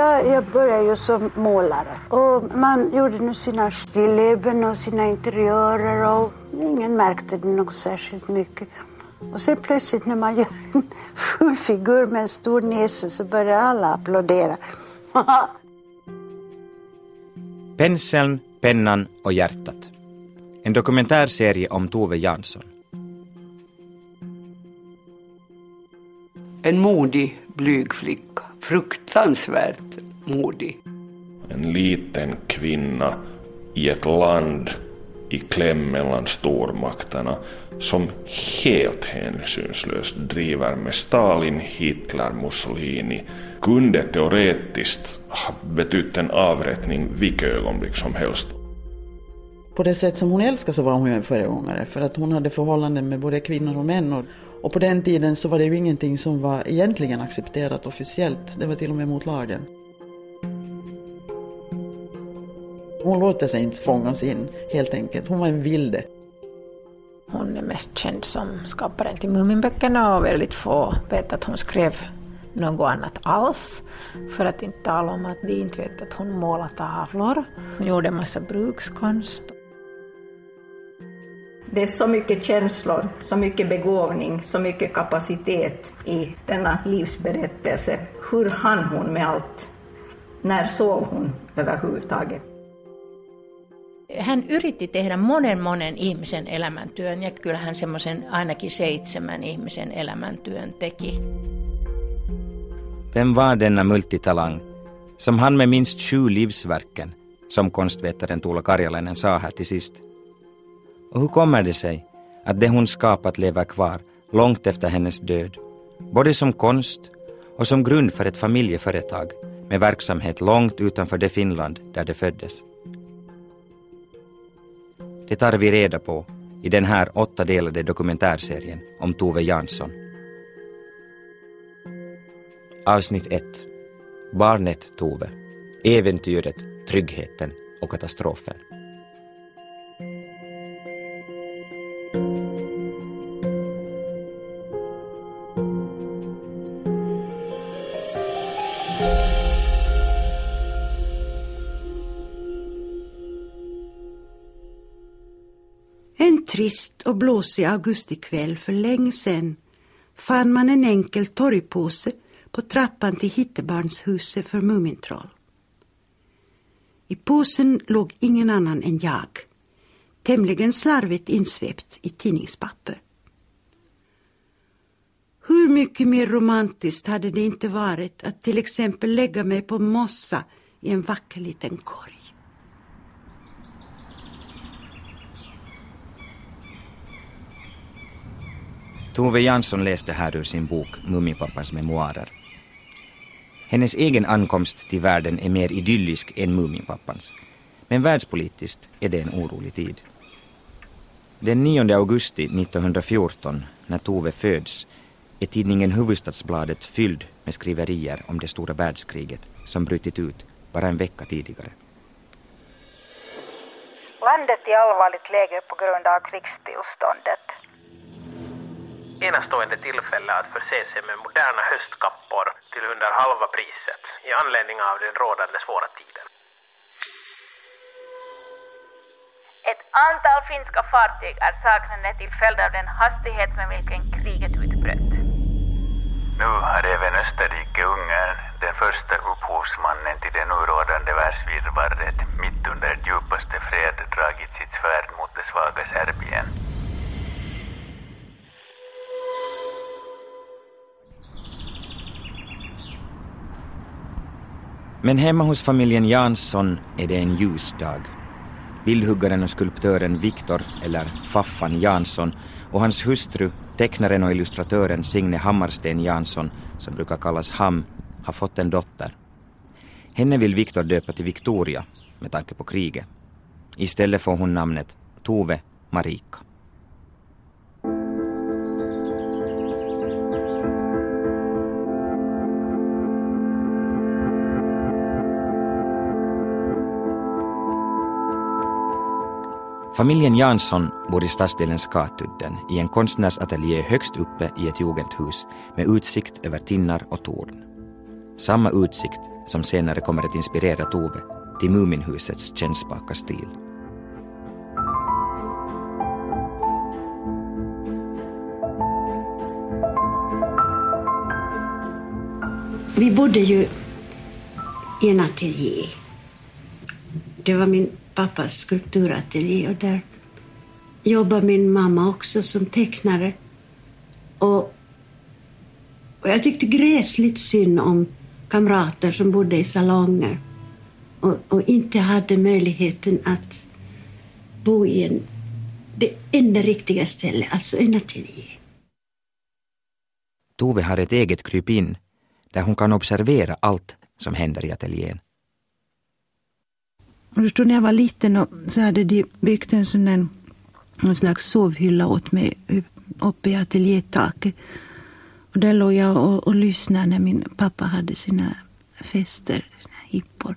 jag, jag började ju som målare. Och man gjorde nu sina stilleben och sina interiörer och ingen märkte det nog särskilt mycket. Och sen plötsligt när man gör en full figur med en stor näsa så börjar alla applådera. Penseln, pennan och hjärtat. En dokumentärserie om Tove Jansson. En modig, blyg flicka. Fruktansvärt modig. En liten kvinna i ett land i kläm mellan stormakterna som helt hänsynslöst driver med Stalin, Hitler, Mussolini kunde teoretiskt ha betytt en avrättning vilket ögonblick som helst. På det sätt som hon älskar så var hon ju en föregångare för att hon hade förhållanden med både kvinnor och män och, och på den tiden så var det ju ingenting som var egentligen accepterat officiellt, det var till och med mot lagen. Hon låter sig inte fångas in, helt enkelt. Hon var en vilde. Hon är mest känd som skaparen till Muminböckerna och väldigt få vet att hon skrev något annat alls. För att inte tala om att de inte vet att hon målade tavlor. Hon gjorde en massa brukskonst. Det är så mycket känslor, så mycket begåvning, så mycket kapacitet i denna livsberättelse. Hur hann hon med allt? När sov hon överhuvudtaget? hän yritti tehdä monen monen ihmisen elämäntyön ja kyllä hän semmoisen ainakin seitsemän ihmisen elämäntyön teki. Vem var denna multitalang som han med minst sju livsverken, som konstvetaren Tuula Karjalainen sa här till sist? Och hur kommer det sig att det hon skapat lever kvar långt efter hennes död, både som konst och som grund för ett familjeföretag med verksamhet långt utanför det Finland där det föddes? Det tar vi reda på i den här åttadelade dokumentärserien om Tove Jansson. Avsnitt 1. Barnet Tove. Äventyret, tryggheten och katastrofen. Trist och blåsig augustikväll för länge sedan fann man en enkel torgpåse på trappan till Hittebarnshuset för Mumintroll. I påsen låg ingen annan än jag, tämligen slarvigt insvept i tidningspapper. Hur mycket mer romantiskt hade det inte varit att till exempel lägga mig på mossa i en vacker liten korg. Tove Jansson läste här ur sin bok Mumipappans memoarer. Hennes egen ankomst till världen är mer idyllisk än Muminpappans. Men världspolitiskt är det en orolig tid. Den 9 augusti 1914, när Tove föds, är tidningen Huvudstadsbladet fylld med skriverier om det stora världskriget som brutit ut bara en vecka tidigare. Landet i allvarligt läge på grund av krigstillståndet enastående tillfälle att förse sig med moderna höstkappor till under halva priset i anledning av den rådande svåra tiden. Ett antal finska fartyg är saknade till följd av den hastighet med vilken kriget utbröt. Nu har även Österrike-Ungern, den första upphovsmannen till det nu rådande världsvirrvarret, mitt under djupaste fred dragit sitt svärd mot det svaga Serbien. Men hemma hos familjen Jansson är det en ljus dag. Bildhuggaren och skulptören Viktor, eller Faffan Jansson, och hans hustru, tecknaren och illustratören Signe Hammarsten Jansson, som brukar kallas Ham, har fått en dotter. Henne vill Viktor döpa till Victoria, med tanke på kriget. Istället får hon namnet Tove Marika. Familjen Jansson bor i stadsdelen Skatudden i en konstnärsateljé högst uppe i ett jugendhus med utsikt över tinnar och torn. Samma utsikt som senare kommer att inspirera Tove till Muminhusets kännspaka stil. Vi bodde ju i en ateljé. Det var min pappas skulpturateljé och där jobbade min mamma också som tecknare. Och, och jag tyckte gräsligt synd om kamrater som bodde i salonger och, och inte hade möjligheten att bo i en, det enda riktiga stället, alltså en ateljé. Tove har ett eget krypin där hon kan observera allt som händer i ateljén förstår, när jag var liten och så hade de byggt en sån där, en slags sovhylla åt mig uppe i ateljétaket. Och där låg jag och, och lyssnade när min pappa hade sina fester, sina hippor.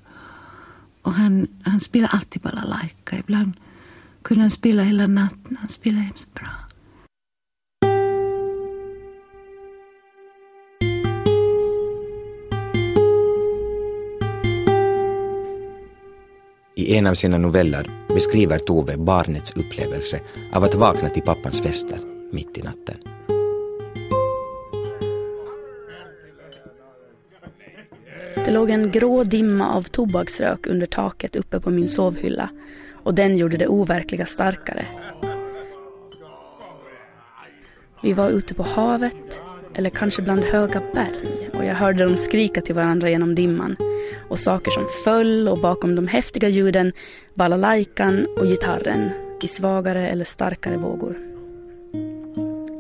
Och han, han spelade alltid balalaika. Ibland kunde han spela hela natten. Han spelade hemskt bra. I en av sina noveller beskriver Tove barnets upplevelse av att vakna till pappans fester mitt i natten. Det låg en grå dimma av tobaksrök under taket uppe på min sovhylla och den gjorde det overkliga starkare. Vi var ute på havet, eller kanske bland höga berg och jag hörde dem skrika till varandra genom dimman och saker som föll och bakom de häftiga ljuden balalajkan och gitarren i svagare eller starkare vågor.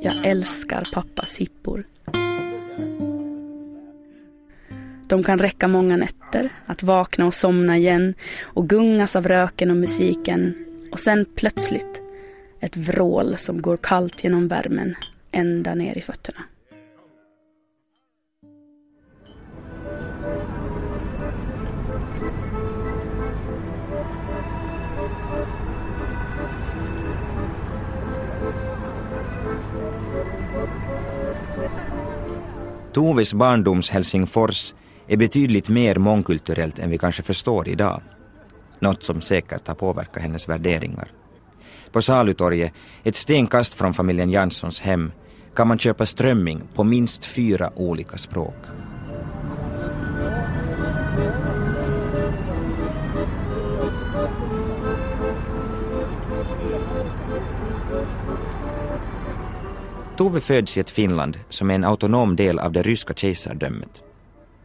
Jag älskar pappas hippor. De kan räcka många nätter, att vakna och somna igen och gungas av röken och musiken och sen plötsligt ett vrål som går kallt genom värmen ända ner i fötterna. Toves barndoms Helsingfors är betydligt mer mångkulturellt än vi kanske förstår idag. Något som säkert har påverkat hennes värderingar. På Salutorget, ett stenkast från familjen Janssons hem, kan man köpa strömming på minst fyra olika språk. Tove föds i ett Finland som är en autonom del av det ryska kejsardömet.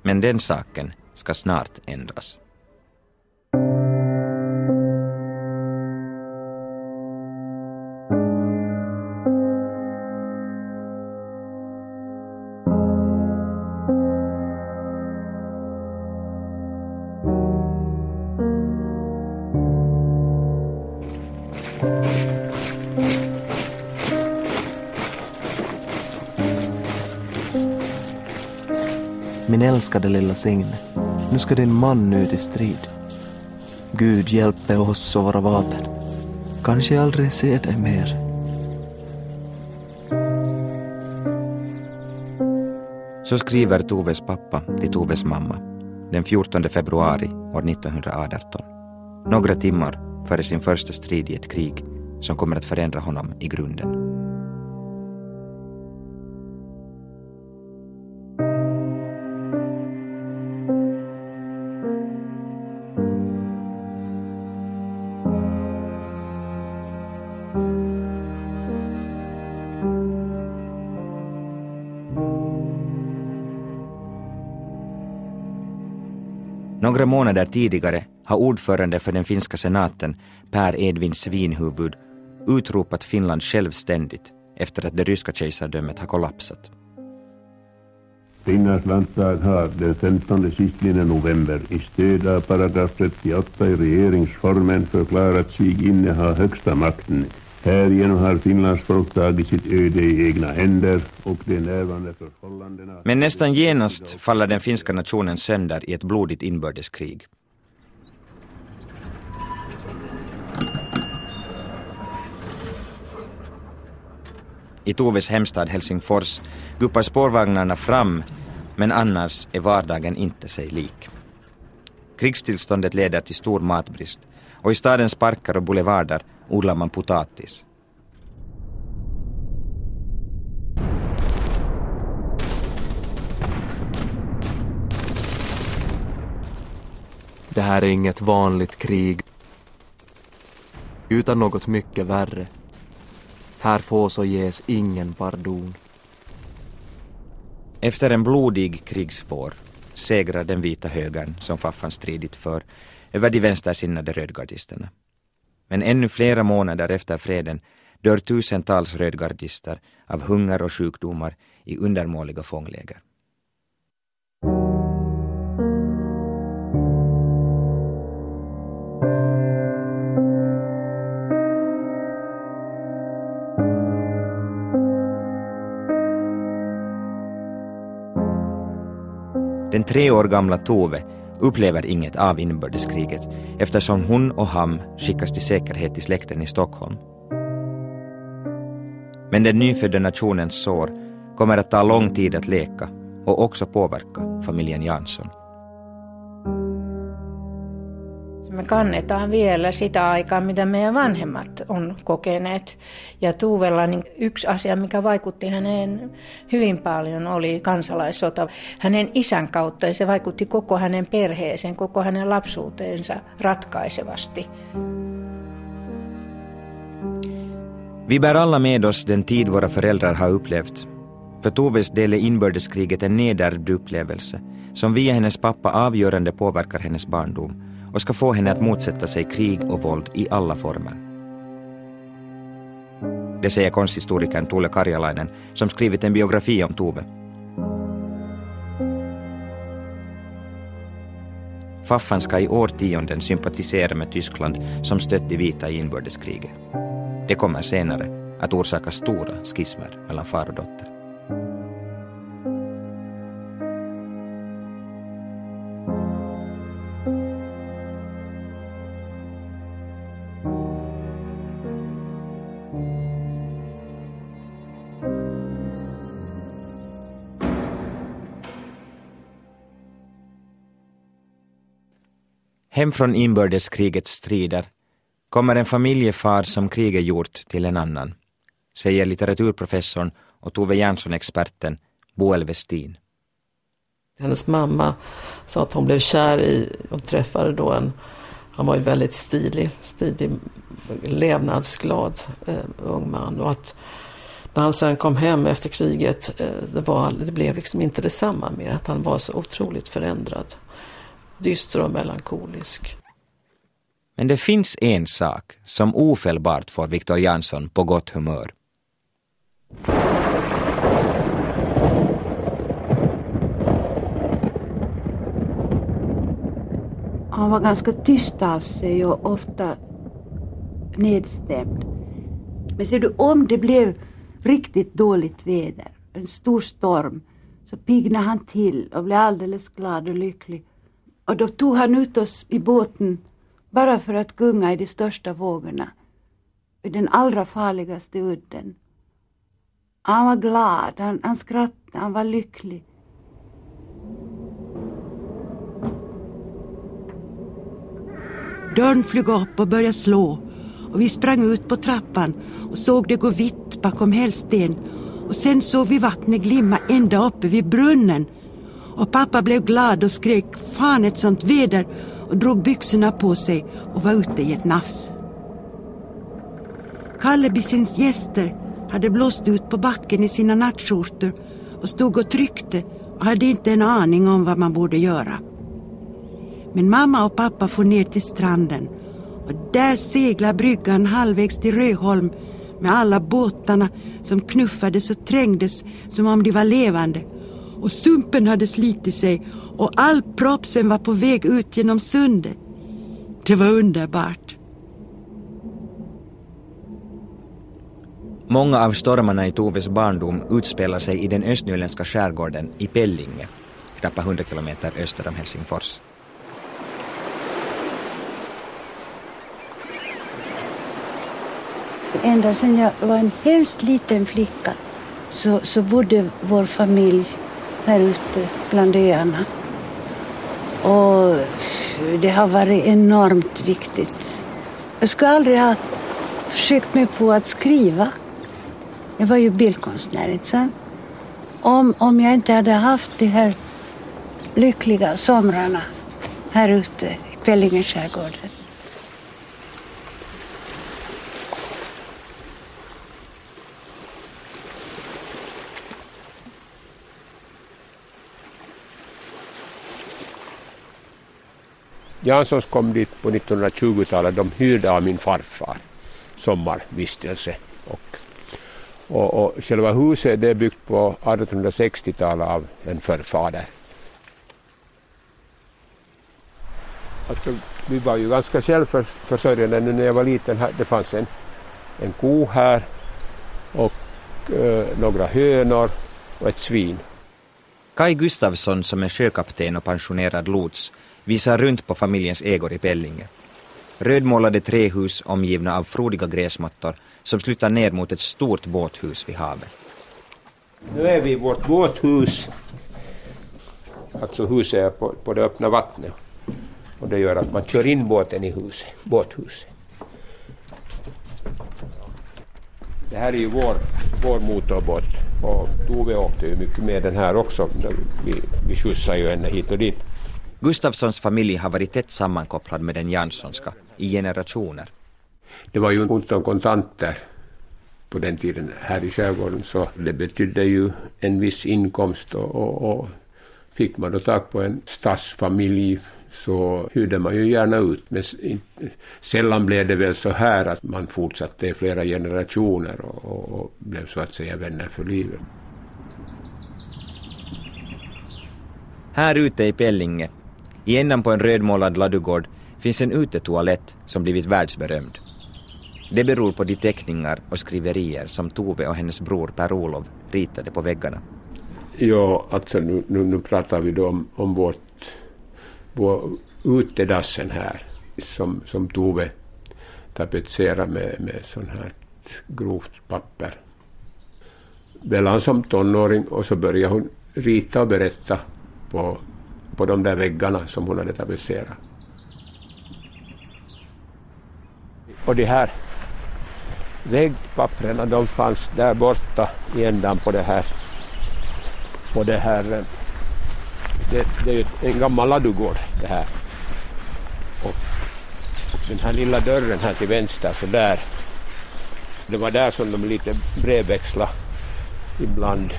Men den saken ska snart ändras. Min älskade lilla Signe, nu ska din man ut i strid. Gud hjälpe oss och våra vapen. Kanske jag aldrig ser dig mer. Så skriver Toves pappa till Toves mamma den 14 februari år 1918. Några timmar före sin första strid i ett krig som kommer att förändra honom i grunden. Några månader tidigare har ordförande för den finska senaten, Per Edvin Svinhuvud, utropat Finland självständigt efter att det ryska kejsardömet har kollapsat. Finlands landtag har den 15 sistlidna november i stöd av paragraf 38 i regeringsformen förklarat sig inneha högsta makten Härigenom har Finlands folk tagit sitt öde i egna händer och de närvarande förhållandena... Men nästan genast faller den finska nationen sönder i ett blodigt inbördeskrig. I Toves hemstad Helsingfors guppar spårvagnarna fram Men annars är vardagen inte sig lik. Krigstillståndet leder till stor matbrist och i stadens parker och boulevarder odlar man potatis. Det här är inget vanligt krig utan något mycket värre. Här fås och ges ingen pardon. Efter en blodig krigsvår segrar den vita högern, som Faffan stridit för, över de vänstersinnade rödgardisterna. Men ännu flera månader efter freden dör tusentals rödgardister av hunger och sjukdomar i undermåliga fångläger. Den tre år gamla Tove upplever inget av inbördeskriget eftersom hon och Ham skickas till säkerhet till släkten i Stockholm. Men den nyfödda nationens sår kommer att ta lång tid att läka och också påverka familjen Jansson. Me kannetaan vielä sitä aikaa, mitä meidän vanhemmat on kokeneet. Ja Tuuvella niin yksi asia, mikä vaikutti häneen hyvin paljon, oli kansalaissota. Hänen isän kautta ja se vaikutti koko hänen perheeseen, koko hänen lapsuuteensa ratkaisevasti. Vi bär alla med oss den tid våra föräldrar har upplevt. För Toves del är inbördeskriget en nedärvd upplevelse som via hennes pappa avgörande påverkar hennes barndom och ska få henne att motsätta sig krig och våld i alla former. Det säger konsthistorikern Tuule Karjalainen som skrivit en biografi om Tove. Faffan ska i årtionden sympatisera med Tyskland som stött de vita i inbördeskriget. Det kommer senare att orsaka stora skismer mellan far och dotter. Hem från inbördeskrigets strider kommer en familjefar som kriget gjort till en annan, säger litteraturprofessorn och Tove Jansson-experten Boel Westin. Hennes mamma sa att hon blev kär i och träffade då en, han var ju väldigt stilig, stilig, levnadsglad eh, ung man och att när han sen kom hem efter kriget, eh, det, var, det blev liksom inte detsamma mer, att han var så otroligt förändrad dyster och melankolisk. Men det finns en sak som ofelbart får Viktor Jansson på gott humör. Han var ganska tyst av sig och ofta nedstämd. Men ser du, om det blev riktigt dåligt väder, en stor storm, så piggnade han till och blev alldeles glad och lycklig. Och då tog han ut oss i båten bara för att gunga i de största vågorna, i den allra farligaste udden. Han var glad, han, han skrattade, han var lycklig. Dörren flög upp och började slå och vi sprang ut på trappan och såg det gå vitt bakom hällsten. och sen såg vi vattnet glimma ända uppe vid brunnen och pappa blev glad och skrek fan ett sånt väder och drog byxorna på sig och var ute i ett nafs. Kallebissens gäster hade blåst ut på backen i sina nattskjortor och stod och tryckte och hade inte en aning om vad man borde göra. Men mamma och pappa får ner till stranden och där seglar bryggan halvvägs till Röholm med alla båtarna som knuffades och trängdes som om de var levande och sumpen hade slitit sig och all propsen var på väg ut genom sundet. Det var underbart. Många av stormarna i Toves barndom utspelar sig i den östnyländska skärgården i Pellinge, knappt 100 kilometer öster om Helsingfors. Ända sedan jag var en hemskt liten flicka så, så bodde vår familj här ute bland öarna. Och det har varit enormt viktigt. Jag skulle aldrig ha försökt mig på att skriva. Jag var ju bildkonstnär, inte sant? Om, om jag inte hade haft de här lyckliga somrarna här ute i Pellinge skärgården. Janssons kom dit på 1920-talet. De hyrde av min farfar sommarvistelse. Och, och, och själva huset det är byggt på 1860-talet av en förfader. Alltså, vi var ju ganska självförsörjande när jag var liten. Det fanns en, en ko här och eh, några hönor och ett svin. Kai Gustafsson som är sjökapten och pensionerad lots visar runt på familjens ägor i Pellinge. Rödmålade trähus omgivna av frodiga gräsmattor som slutar ner mot ett stort båthus vid havet. Nu är vi i vårt båthus. Alltså huset är på, på det öppna vattnet. Och det gör att man kör in båten i huset, båthuset. Det här är ju vår, vår motorbåt och Tove åkte ju mycket med den här också. Vi, vi skjutsade ju henne hit och dit. Gustafssons familj har varit tätt sammankopplad med den Janssonska i generationer. Det var ju ont om kontanter på den tiden här i skärgården så det betydde ju en viss inkomst och, och, och fick man då tag på en stadsfamilj så hyrde man ju gärna ut. Men sällan blev det väl så här att man fortsatte i flera generationer och, och, och blev så att säga vänner för livet. Här ute i Pellinge i ändan på en rödmålad ladugård finns en utetoalett som blivit världsberömd. Det beror på de teckningar och skriverier som Tove och hennes bror Per-Olof ritade på väggarna. Ja, alltså nu, nu, nu pratar vi då om, om vårt, vår utedassen här som, som Tove tapetserar med, med sån här grovt papper. Mellan som tonåring och så började hon rita och berätta på på de där väggarna som hon hade tapetserat. Och de här väggpapperna de fanns där borta i ändan på det här på det här eh, det, det är ju en gammal ladugård det här. Och, och den här lilla dörren här till vänster så där det var där som de lite brevväxla ibland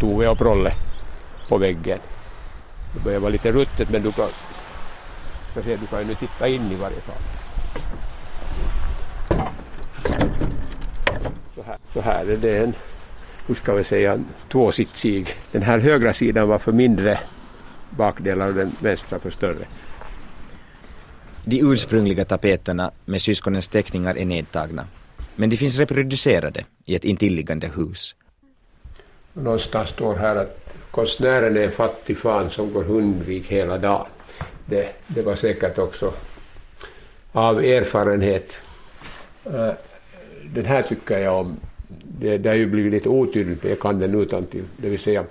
Tove och Prolle på väggen. Det börjar vara lite ruttet men du kan, ska se, du kan ju nu titta in i varje fall. Så här, så här är det en, hur ska vi säga, tvåsitsig. Den här högra sidan var för mindre bakdelar och den vänstra för större. De ursprungliga tapeterna med syskonens teckningar är nedtagna. Men de finns reproducerade i ett intilliggande hus. Någonstans står här att konstnären är en fattig fan som går hundvik hela dagen. Det, det var säkert också av erfarenhet. Eh, den här tycker jag om. Det, det har ju blivit lite otydligt, men jag kan den utan till. Det vill säga,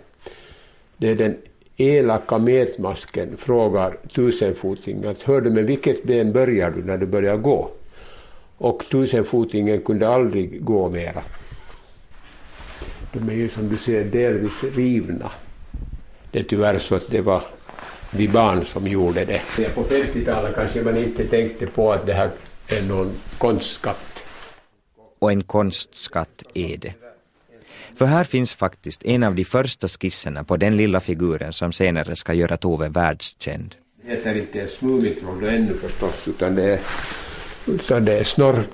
det är den elaka metmasken frågar tusenfotingen att hör du med vilket ben börjar du när du börjar gå? Och tusenfotingen kunde aldrig gå mera. De är ju som du ser delvis rivna det är tyvärr så att det var vi barn som gjorde det. På 50-talet kanske man inte tänkte på att det här är någon konstskatt. Och en konstskatt är det. För här finns faktiskt en av de första skisserna på den lilla figuren som senare ska göra Tove världskänd. Det heter inte ens Mumintroll ännu förstås, utan det är, utan det är Snork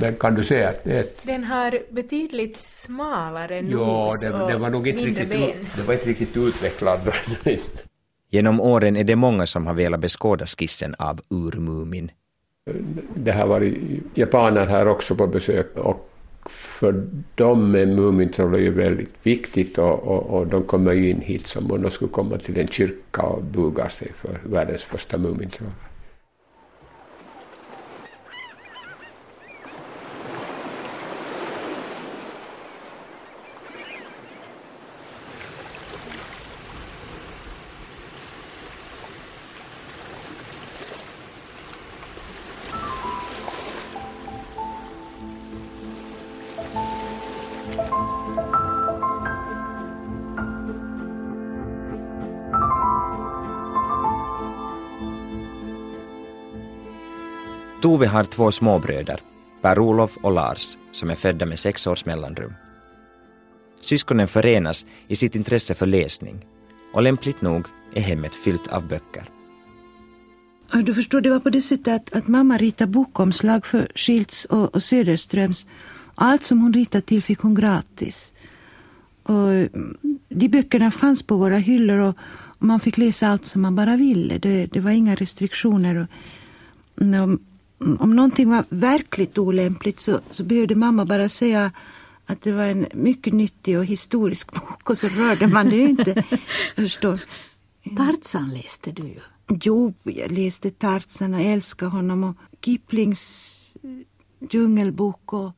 men kan du säga att det är... Den har betydligt smalare nos ja, det, det var nog inte riktigt, ben. det var inte riktigt utvecklad. Genom åren är det många som har velat beskåda skissen av Urmumin. Det har varit japaner här också på besök och för dem är Mumintroll ju väldigt viktigt och, och, och, de kommer ju in hit som om de skulle komma till en kyrka och bugar sig för världens första Mumintroll. Tove har två småbröder, Per-Olof och Lars, som är födda med sex års mellanrum. Syskonen förenas i sitt intresse för läsning och lämpligt nog är hemmet fyllt av böcker. Du förstår, det var på det sättet att, att mamma ritade bokomslag för Schilds och, och Söderströms. Allt som hon ritade till fick hon gratis. Och mm, de böckerna fanns på våra hyllor och, och man fick läsa allt som man bara ville. Det, det var inga restriktioner. Och, mm, om, någonting var verkligt olämpligt så, så behövde mamma bara säga att det var en mycket nyttig och historisk bok och så rörde man det inte. förstår. Tarzan läste du ju. Jo, jag läste Tarzan och älskade honom och Kiplings djungelbok och...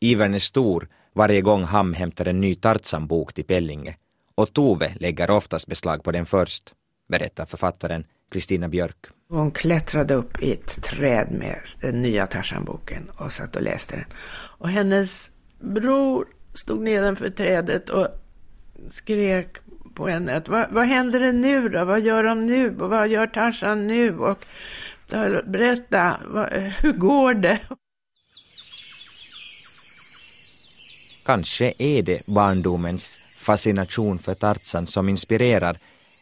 Ivern är stor varje gång Ham hämtar en ny Tarzan-bok till Pellinge och Tove lägger oftast beslag på den först, berättar författaren Kristina Björk. Hon klättrade upp i ett träd med den nya Tarzan-boken och satt och läste den. Och hennes bror stod nedanför trädet och skrek på henne att vad, vad händer nu då? Vad gör de nu? Och vad gör Tarzan nu? Och berätta, vad, hur går det? Kanske är det barndomens fascination för Tarzan som inspirerar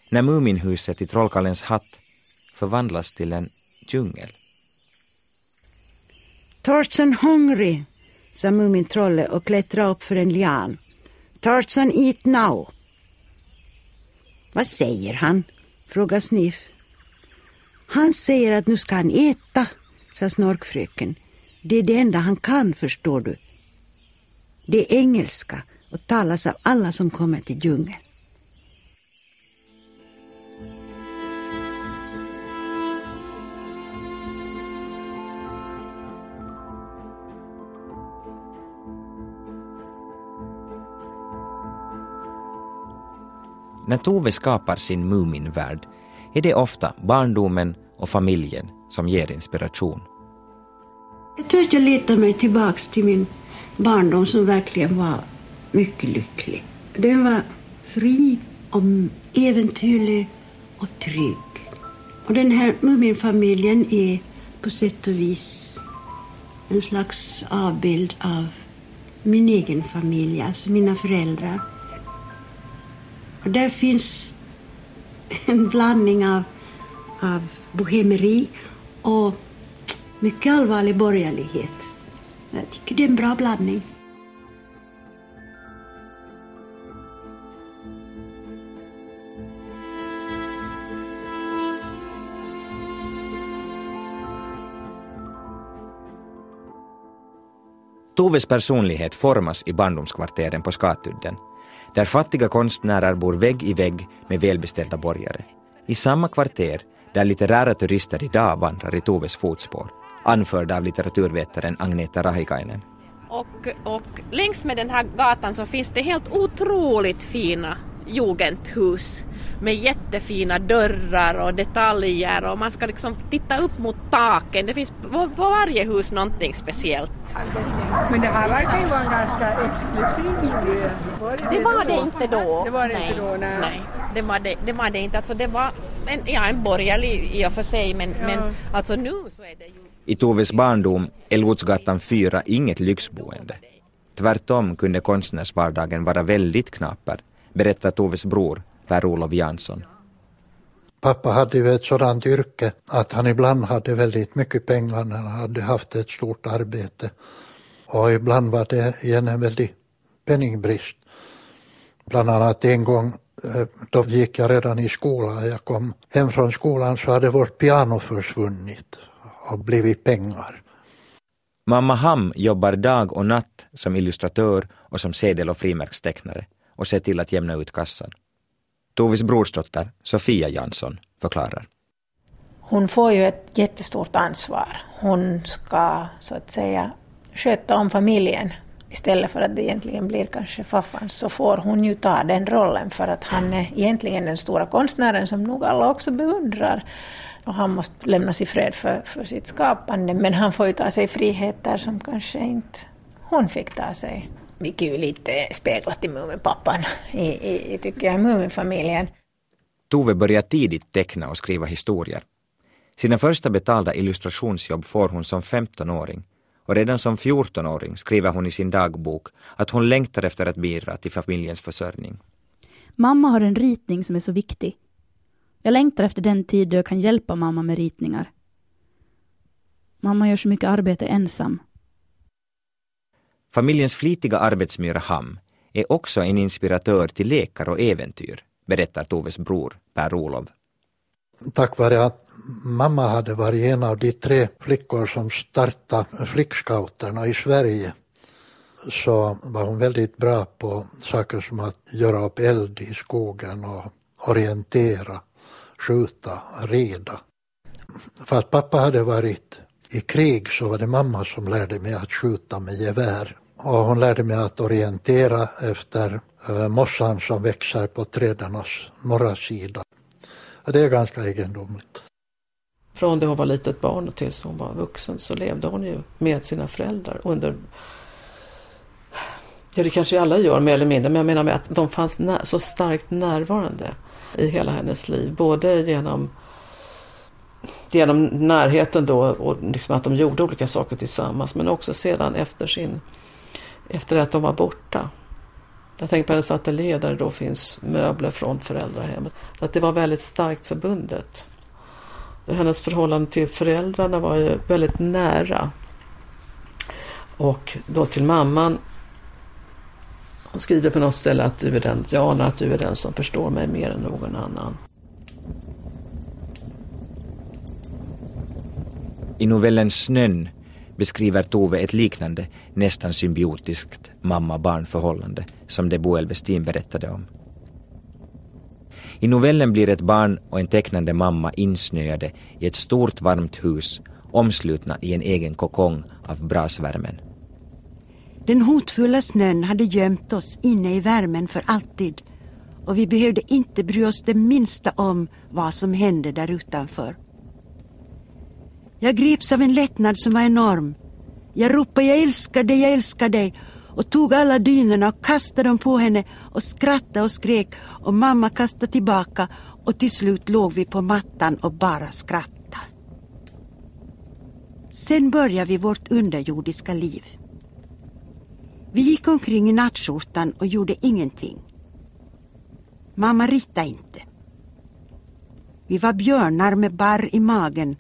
när Muminhuset i Trollkarlens hatt förvandlas till en djungel. Tarzan hungry, sa Mumintrollet och klättrade upp för en lian. Tarzan eat now. Vad säger han? frågade Sniff. Han säger att nu ska han äta, sa Snorkfröken. Det är det enda han kan, förstår du. Det är engelska och talas av alla som kommer till djungeln. När Tove skapar sin Muminvärld är det ofta barndomen och familjen som ger inspiration. Jag tror att jag letar mig tillbaks till min barndom som verkligen var mycket lycklig. Den var fri och äventyrlig och trygg. Och den här Muminfamiljen är på sätt och vis en slags avbild av min egen familj, alltså mina föräldrar. Och där finns en blandning av, av bohemeri och mycket allvarlig borgerlighet. Jag tycker det är en bra blandning. Toves personlighet formas i barndomskvarteren på Skatudden där fattiga konstnärer bor vägg i vägg med välbeställda borgare. I samma kvarter där litterära turister idag vandrar i Toves fotspår, anförda av litteraturvetaren Agneta Rahikainen. Och, och längs med den här gatan så finns det helt otroligt fina jugendhus med jättefina dörrar och detaljer och man ska liksom titta upp mot taken. Det finns på, på varje hus någonting speciellt. Men det här verkar ju vara en ganska exklusiv miljö. Det var det inte då. Det var det nej, inte då, nej. nej. Det var det, det var det inte. Alltså det var en, ja, en borgerlig i och för sig men, Ja. men alltså nu så är det ju I Toves barndom är Lotsgatan 4 inget lyxboende. Tvärtom kunde konstnärsvardagen vara väldigt knaper, berättar Toves bror Per-Olof Jansson. Pappa hade ju ett sådant yrke att han ibland hade väldigt mycket pengar när han hade haft ett stort arbete. Och ibland var det igen en väldig penningbrist. Bland annat en gång, eh, då gick jag redan i skolan. Jag kom hem från skolan så hade vårt piano försvunnit och blivit pengar. Mamma Ham jobbar dag och natt som illustratör och som sedel och frimärkstecknare och se till att jämna ut kassan. Tovis brorsdotter Sofia Jansson förklarar. Hon får ju ett jättestort ansvar. Hon ska så att säga sköta om familjen. Istället för att det egentligen blir kanske faffan så får hon ju ta den rollen för att han är egentligen den stora konstnären som nog alla också beundrar. Och han måste lämnas i fred för, för sitt skapande men han får ju ta sig friheter som kanske inte hon fick ta sig mycket lite speglat i Muminpappan, i, i, tycker jag, Muminfamiljen. Tove börjar tidigt teckna och skriva historier. Sina första betalda illustrationsjobb får hon som 15-åring och redan som 14-åring skriver hon i sin dagbok att hon längtar efter att bidra till familjens försörjning. Mamma har en ritning som är så viktig. Jag längtar efter den tid då jag kan hjälpa mamma med ritningar. Mamma gör så mycket arbete ensam. Familjens flitiga arbetsmyra Ham är också en inspiratör till lekar och äventyr, berättar Toves bror Per-Olov. Tack vare att mamma hade varit en av de tre flickor som startade flickscouterna i Sverige så var hon väldigt bra på saker som att göra upp eld i skogen och orientera, skjuta, rida. För att pappa hade varit i krig så var det mamma som lärde mig att skjuta med gevär. Och hon lärde mig att orientera efter eh, mossan som växer på trädens norra sida. Det är ganska egendomligt. Från det hon var litet barn tills hon var vuxen så levde hon ju med sina föräldrar under Ja, det kanske alla gör mer eller mindre, men jag menar med att de fanns så starkt närvarande i hela hennes liv. Både genom, genom närheten då och liksom att de gjorde olika saker tillsammans, men också sedan efter, sin, efter att de var borta. Jag tänker på hennes ateljé där det då finns möbler från föräldrahemmet. Så att det var väldigt starkt förbundet. Hennes förhållande till föräldrarna var ju väldigt nära. Och då till mamman. Hon skriver på något ställe att du är den, jag anar att du är den som förstår mig mer än någon annan. I novellen Snön beskriver Tove ett liknande, nästan symbiotiskt mamma-barn-förhållande som det Boel Westin berättade om. I novellen blir ett barn och en tecknande mamma insnöade i ett stort varmt hus omslutna i en egen kokong av brasvärmen. Den hotfulla snön hade gömt oss inne i värmen för alltid och vi behövde inte bry oss det minsta om vad som hände där utanför. Jag greps av en lättnad som var enorm. Jag ropade jag älskar dig, jag älskar dig och tog alla dynorna och kastade dem på henne och skrattade och skrek och mamma kastade tillbaka och till slut låg vi på mattan och bara skrattade. Sen började vi vårt underjordiska liv. Vi gick omkring i nattskjortan och gjorde ingenting. Mamma ritade inte. Vi var björnar med barr i magen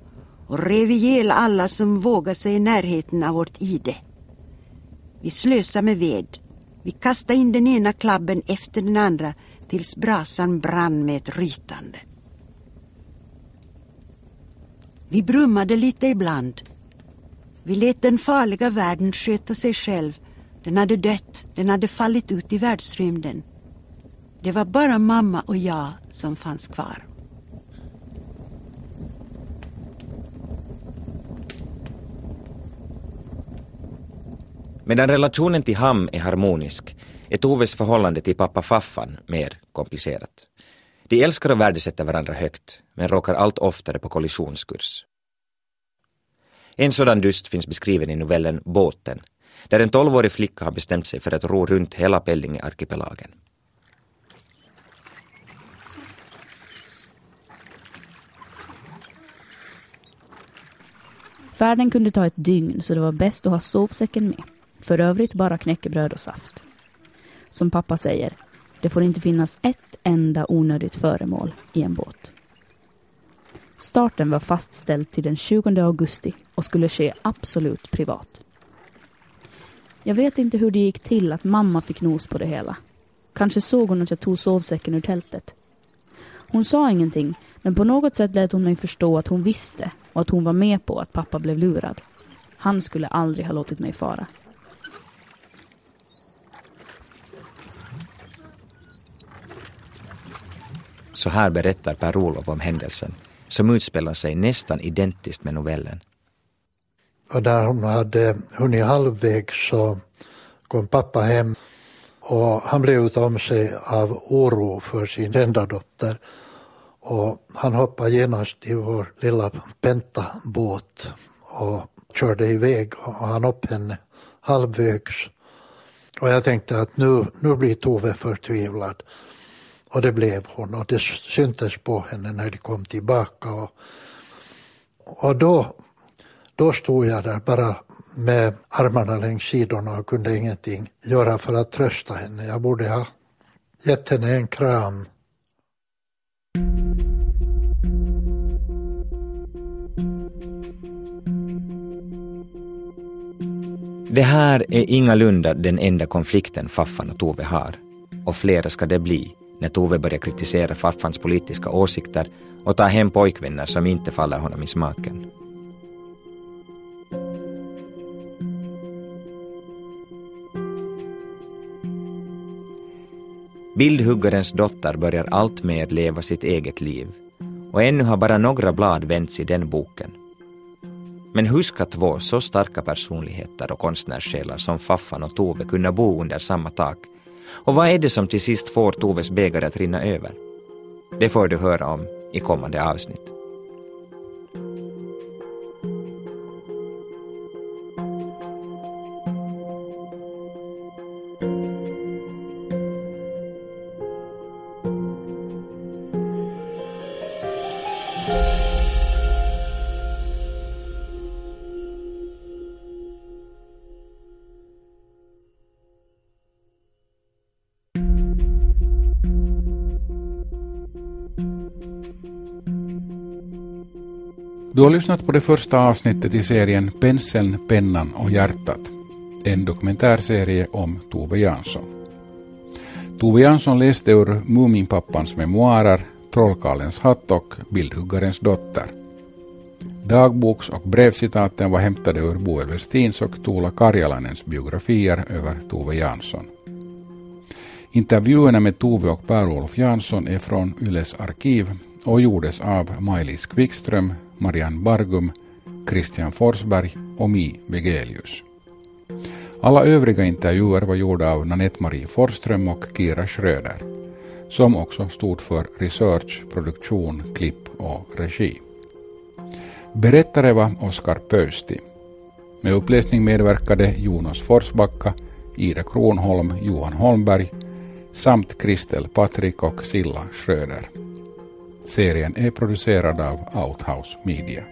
och rev ihjäl alla som vågade sig i närheten av vårt ide. Vi slösade med ved. Vi kastade in den ena klabben efter den andra tills brasan brann med ett rytande. Vi brummade lite ibland. Vi lät den farliga världen sköta sig själv. Den hade dött, den hade fallit ut i världsrymden. Det var bara mamma och jag som fanns kvar. Medan relationen till Ham är harmonisk är Toves förhållande till pappa Faffan mer komplicerat. De älskar och värdesätter varandra högt, men råkar allt oftare på kollisionskurs. En sådan dust finns beskriven i novellen Båten, där en tolvårig flicka har bestämt sig för att ro runt hela Pellinge-arkipelagen. Färden kunde ta ett dygn så det var bäst att ha sovsäcken med. För övrigt bara knäckebröd och saft. Som pappa säger, det får inte finnas ett enda onödigt föremål i en båt. Starten var fastställd till den 20 augusti och skulle ske absolut privat. Jag vet inte hur det gick till att mamma fick nos på det hela. Kanske såg hon att jag tog sovsäcken ur tältet. Hon sa ingenting, men på något sätt lät hon mig förstå att hon visste och att hon var med på att pappa blev lurad. Han skulle aldrig ha låtit mig fara. Så här berättar Per-Olof om händelsen, som utspelar sig nästan identiskt med novellen. Och när hon hade hunnit halvvägs så kom pappa hem och han blev utom sig av oro för sin enda dotter. Och han hoppade genast i vår lilla pentabåt och körde iväg och han upp henne halvvägs. Och jag tänkte att nu, nu blir Tove förtvivlad. Och det blev hon och det syntes på henne när de kom tillbaka. Och, och då, då stod jag där bara med armarna längs sidorna och kunde ingenting göra för att trösta henne. Jag borde ha gett henne en kram. Det här är ingalunda den enda konflikten Faffan och Tove har. Och flera ska det bli när Tove börjar kritisera Faffans politiska åsikter och ta hem pojkvänner som inte faller honom i smaken. Bildhuggarens dotter börjar alltmer leva sitt eget liv och ännu har bara några blad vänts i den boken. Men hur ska två så starka personligheter och konstnärssjälar som Faffan och Tove kunna bo under samma tak? Och vad är det som till sist får Toves bägare att rinna över? Det får du höra om i kommande avsnitt. Du har lyssnat på det första avsnittet i serien Penseln, pennan och hjärtat. En dokumentärserie om Tove Jansson. Tove Jansson läste ur Muminpappans memoarer, Trollkarlens hatt och Bildhuggarens dotter. Dagboks och brevcitaten var hämtade ur Boel Westins och Tuula Karjalanens biografier över Tove Jansson. Intervjuerna med Tove och Per-Olof Jansson är från Yles arkiv och gjordes av Maj-Lis Quickström, Marianne Bargum, Christian Forsberg och Mi Vegelius. Alla övriga intervjuer var gjorda av Nanette-Marie Forsström och Kira Schröder, som också stod för research, produktion, klipp och regi. Berättare var Oskar Pöysti. Med uppläsning medverkade Jonas Forsbacka, Ida Kronholm, Johan Holmberg samt Kristel Patrik och Silla Schröder. Serien är producerad av Outhouse Media.